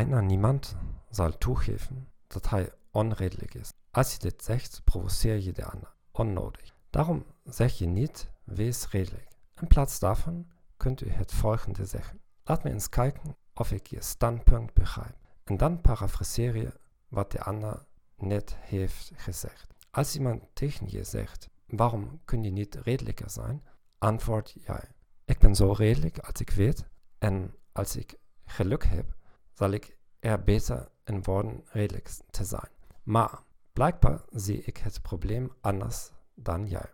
einer niemand zal toegeven dat hij onredelijk is. Als je dit zegt, provoceer je de ander. Onnodig. Daarom zeg je niet, wees redelijk. In plaats daarvan kunt u het volgende zeggen. Laat me eens kijken of ik je standpunt begrijp. En dan parafraseer je wat de ander net heeft gezegd. Als iemand tegen je zegt, waarom kun je niet redelijker zijn? Antwoord jij. Ik ben zo redelijk als ik weet en als ik geluk heb, zal ik er beter in worden redelijk te zijn. Maar blijkbaar zie ik het probleem anders dan jij.